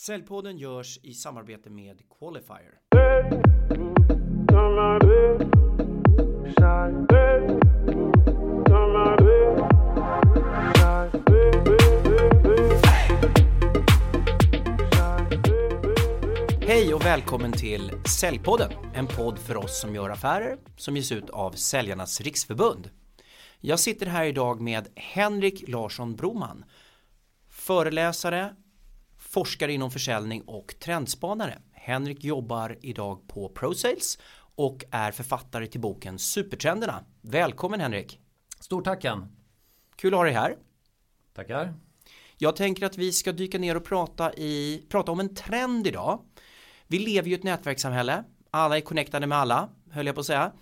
Säljpodden görs i samarbete med Qualifier. Hej och välkommen till Säljpodden, en podd för oss som gör affärer som ges ut av Säljarnas Riksförbund. Jag sitter här idag med Henrik Larsson Broman, föreläsare, forskare inom försäljning och trendspanare. Henrik jobbar idag på ProSales och är författare till boken Supertrenderna. Välkommen Henrik! Stort tack Ken! Kul att ha dig här! Tackar! Jag tänker att vi ska dyka ner och prata, i, prata om en trend idag. Vi lever ju i ett nätverkssamhälle. Alla är connectade med alla, höll jag på att säga.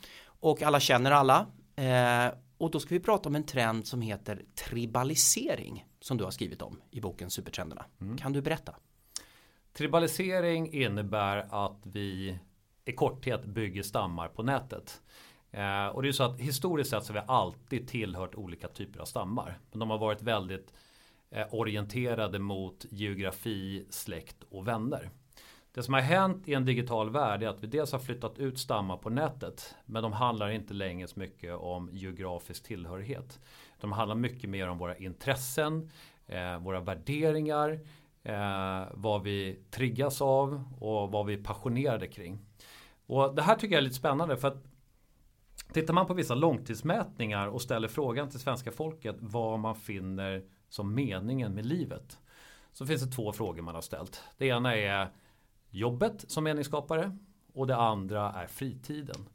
Och alla känner alla. Eh, och då ska vi prata om en trend som heter tribalisering som du har skrivit om i boken Supertrenderna. Mm. Kan du berätta? Tribalisering innebär att vi i korthet bygger stammar på nätet. Eh, och det är så att historiskt sett så har vi alltid tillhört olika typer av stammar. Men de har varit väldigt eh, orienterade mot geografi, släkt och vänner. Det som har hänt i en digital värld är att vi dels har flyttat ut stammar på nätet. Men de handlar inte längre så mycket om geografisk tillhörighet. De handlar mycket mer om våra intressen, eh, våra värderingar, eh, vad vi triggas av och vad vi är passionerade kring. Och det här tycker jag är lite spännande för att tittar man på vissa långtidsmätningar och ställer frågan till svenska folket vad man finner som meningen med livet. Så finns det två frågor man har ställt. Det ena är jobbet som meningsskapare och det andra är fritiden.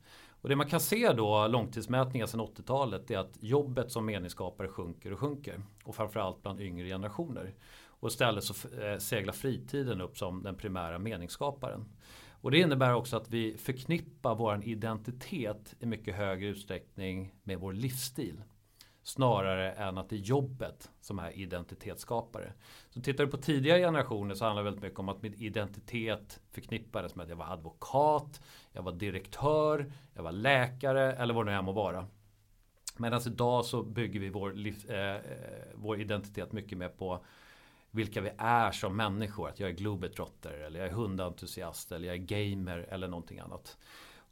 Och det man kan se då långtidsmätningar sedan 80-talet är att jobbet som meningsskapare sjunker och sjunker. Och framförallt bland yngre generationer. Och istället så eh, seglar fritiden upp som den primära meningsskaparen. Och det innebär också att vi förknippar vår identitet i mycket högre utsträckning med vår livsstil. Snarare än att det är jobbet som är identitetsskapare. Så tittar du på tidigare generationer så handlar det väldigt mycket om att min identitet förknippades med att jag var advokat, jag var direktör, jag var läkare eller vad det nu än må vara. Medan idag så bygger vi vår, liv, eh, eh, vår identitet mycket mer på vilka vi är som människor. Att jag är globetrotter eller jag är hundentusiast eller jag är gamer eller någonting annat.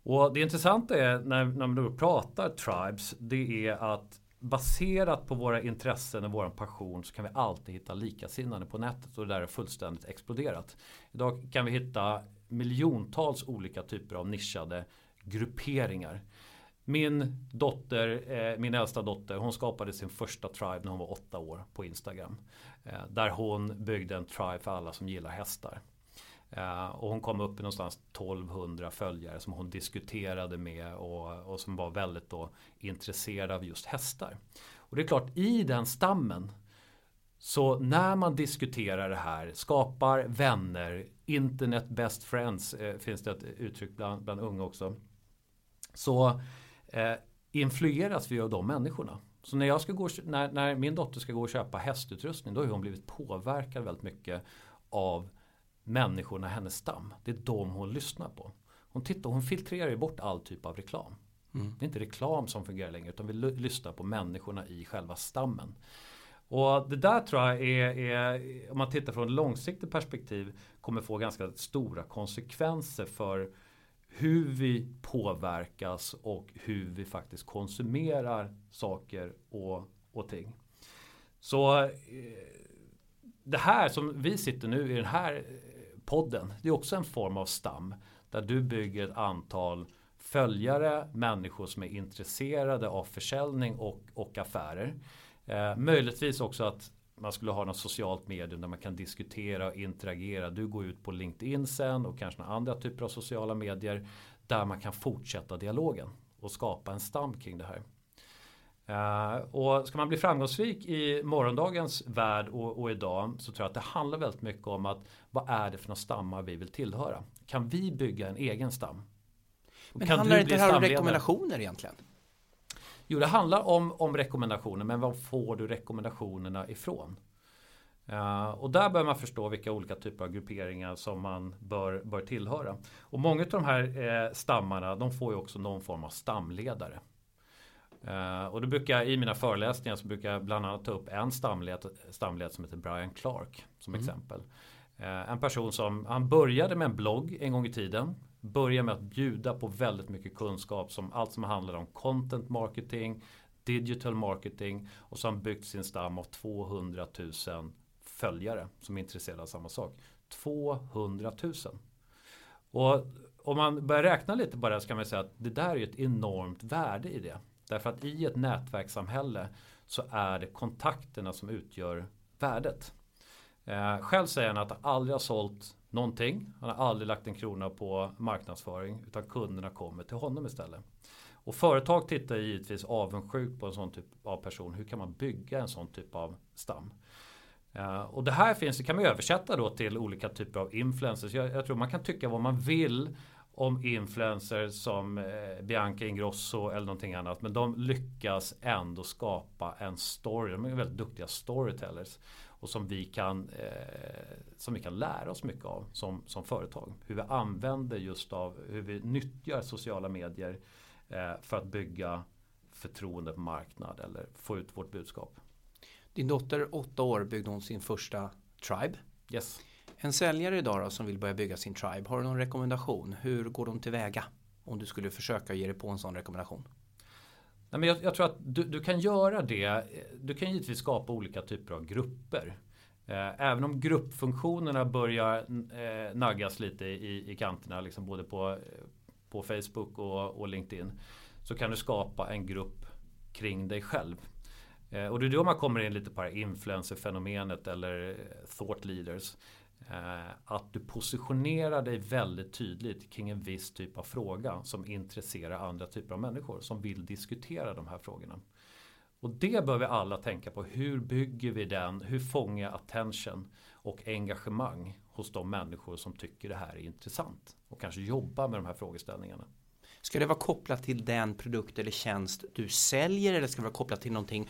Och det intressanta är när, när man då pratar tribes det är att baserat på våra intressen och vår passion så kan vi alltid hitta likasinnade på nätet och det där är fullständigt exploderat. Idag kan vi hitta miljontals olika typer av nischade grupperingar. Min dotter, eh, min äldsta dotter, hon skapade sin första tribe när hon var åtta år på Instagram. Eh, där hon byggde en tribe för alla som gillar hästar. Eh, och hon kom upp i någonstans 1200 följare som hon diskuterade med och, och, som var väldigt då intresserade av just hästar. Och det är klart i den stammen så när man diskuterar det här, skapar vänner, internet best friends eh, finns det ett uttryck bland, bland unga också. Så eh, influeras vi av de människorna. Så när, jag ska gå, när, när min dotter ska gå och köpa hästutrustning då har hon blivit påverkad väldigt mycket av människorna hennes stam. Det är de hon lyssnar på. Hon, tittar, hon filtrerar ju bort all typ av reklam. Mm. Det är inte reklam som fungerar längre utan vi lyssnar på människorna i själva stammen. Och det där tror jag är, är, om man tittar från ett långsiktigt perspektiv, kommer få ganska stora konsekvenser för hur vi påverkas och hur vi faktiskt konsumerar saker och, och ting. Så eh, det här som vi sitter nu i den här eh, podden. Det är också en form av stam. Där du bygger ett antal följare, människor som är intresserade av försäljning och, och affärer. Eh, möjligtvis också att man skulle ha något socialt medium där man kan diskutera och interagera. Du går ut på LinkedIn sen och kanske några andra typer av sociala medier. Där man kan fortsätta dialogen och skapa en stam kring det här. Uh, och ska man bli framgångsrik i morgondagens värld och, och, idag så tror jag att det handlar väldigt mycket om att vad är det för några stammar vi vill tillhöra? Kan vi bygga en egen stam? Men kan handlar inte det här om rekommendationer egentligen? Jo, det handlar om, om rekommendationer, men var får du rekommendationerna ifrån? Uh, och där bör man förstå vilka olika typer av grupperingar som man bör, bör tillhöra. Och många av de här eh, stammarna, de får ju också någon form av stamledare. Uh, och då brukar jag i mina föreläsningar så brukar jag bland annat ta upp en stamled, stamled som heter Brian Clark som mm. exempel. En person som, han började med en blogg en gång i tiden. Började med att bjuda på väldigt mycket kunskap som allt som handlar om content marketing, digital marketing och så har han byggt sin stam av 200 000 följare som är intresserade av samma sak. 200 000. Och om man börjar räkna lite på det så kan man säga att det där är ett enormt värde i det. Därför att i ett nätverkssamhälle så är det kontakterna som utgör värdet. Eh, själv säger han att han aldrig har sålt någonting. Han har aldrig lagt en krona på marknadsföring utan kunderna kommer till honom istället. Och företag tittar givetvis avundsjukt på en sån typ av person. Hur kan man bygga en sån typ av stam? Eh, och det här finns, det kan man översätta då till olika typer av influencers. Jag, jag tror man kan tycka vad man vill om influencers som eh, Bianca Ingrosso eller någonting annat. Men de lyckas ändå skapa en story. De är väldigt duktiga storytellers. Och som vi kan, eh, som vi kan lära oss mycket av som, som företag. Hur vi använder just av, hur vi nyttjar sociala medier eh, för att bygga förtroende på marknad eller få ut vårt budskap. Din dotter, åtta år, byggde hon sin första Tribe. Yes. En säljare idag då, som vill börja bygga sin Tribe, har du någon rekommendation? Hur går de tillväga? Om du skulle försöka ge dig på en sån rekommendation. Nej, men jag, jag tror att du, du, kan göra det. Du kan givetvis skapa olika typer av grupper. Eh, även om gruppfunktionerna börjar eh, naggas lite i, i kanterna, liksom både på, på Facebook och, och LinkedIn. Så kan du skapa en grupp kring dig själv. Eh, och det är då man kommer in lite på det influencerfenomenet eller eh, thought leaders. Eh, att du positionerar dig väldigt tydligt kring en viss typ av fråga som intresserar andra typer av människor som vill diskutera de här frågorna. Och det bör vi alla tänka på. Hur bygger vi den? Hur fångar jag attention och engagemang hos de människor som tycker det här är intressant och kanske jobbar med de här frågeställningarna. Ska det vara kopplat till den produkt eller tjänst du säljer eller ska det vara kopplat till någonting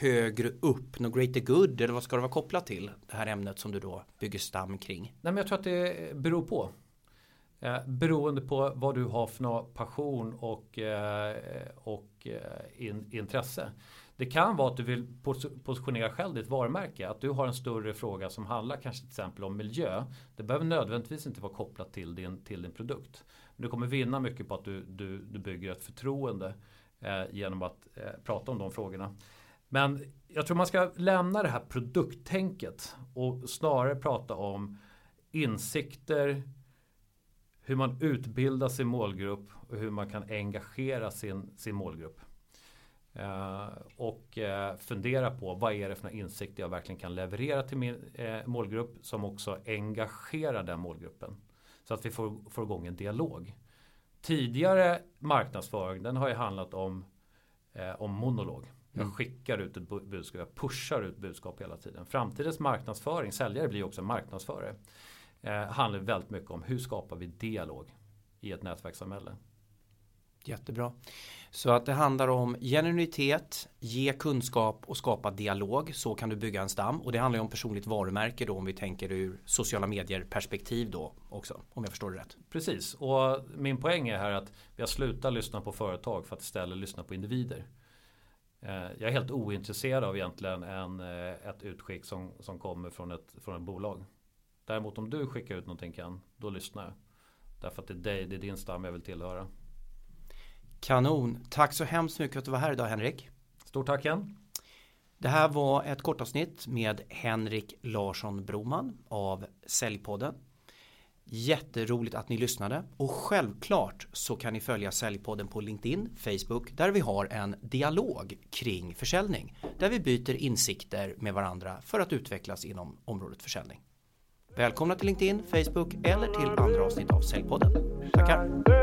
högre upp, något greater good eller vad ska det vara kopplat till? Det här ämnet som du då bygger stam kring. Nej men jag tror att det beror på. Eh, beroende på vad du har för passion och, eh, och eh, in, intresse. Det kan vara att du vill positionera själv ditt varumärke. Att du har en större fråga som handlar kanske till exempel om miljö. Det behöver nödvändigtvis inte vara kopplat till din, till din produkt. Du kommer vinna mycket på att du, du, du bygger ett förtroende eh, genom att eh, prata om de frågorna. Men jag tror man ska lämna det här produkttänket och snarare prata om insikter, hur man utbildar sin målgrupp och hur man kan engagera sin, sin målgrupp. Uh, och uh, fundera på vad är det för insikter jag verkligen kan leverera till min uh, målgrupp som också engagerar den målgruppen. Så att vi får, får igång en dialog. Tidigare marknadsföring den har ju handlat om, om monolog. Jag mm. skickar ut ett budskap, jag pushar ut budskap hela tiden. Framtidens marknadsföring, säljare blir också marknadsförare. handlar väldigt mycket om hur skapar vi dialog i ett nätverkssamhälle. Jättebra. Så att det handlar om genuinitet, ge kunskap och skapa dialog. Så kan du bygga en stam. Och det handlar om personligt varumärke då om vi tänker ur sociala medier perspektiv då också. Om jag förstår det rätt. Precis. Och min poäng är här att vi har slutat lyssna på företag för att istället lyssna på individer. Eh, jag är helt ointresserad av egentligen en, eh, ett utskick som, som kommer från ett, från ett bolag. Däremot om du skickar ut någonting kan, då lyssnar jag. Därför att det är dig, det är din stam jag vill tillhöra. Kanon. Tack så hemskt mycket att du var här idag Henrik. Stort tack igen. Det här var ett kortavsnitt med Henrik Larsson Broman av Säljpodden. Jätteroligt att ni lyssnade och självklart så kan ni följa Säljpodden på LinkedIn, Facebook där vi har en dialog kring försäljning där vi byter insikter med varandra för att utvecklas inom området försäljning. Välkomna till LinkedIn, Facebook eller till andra avsnitt av Säljpodden. Tackar!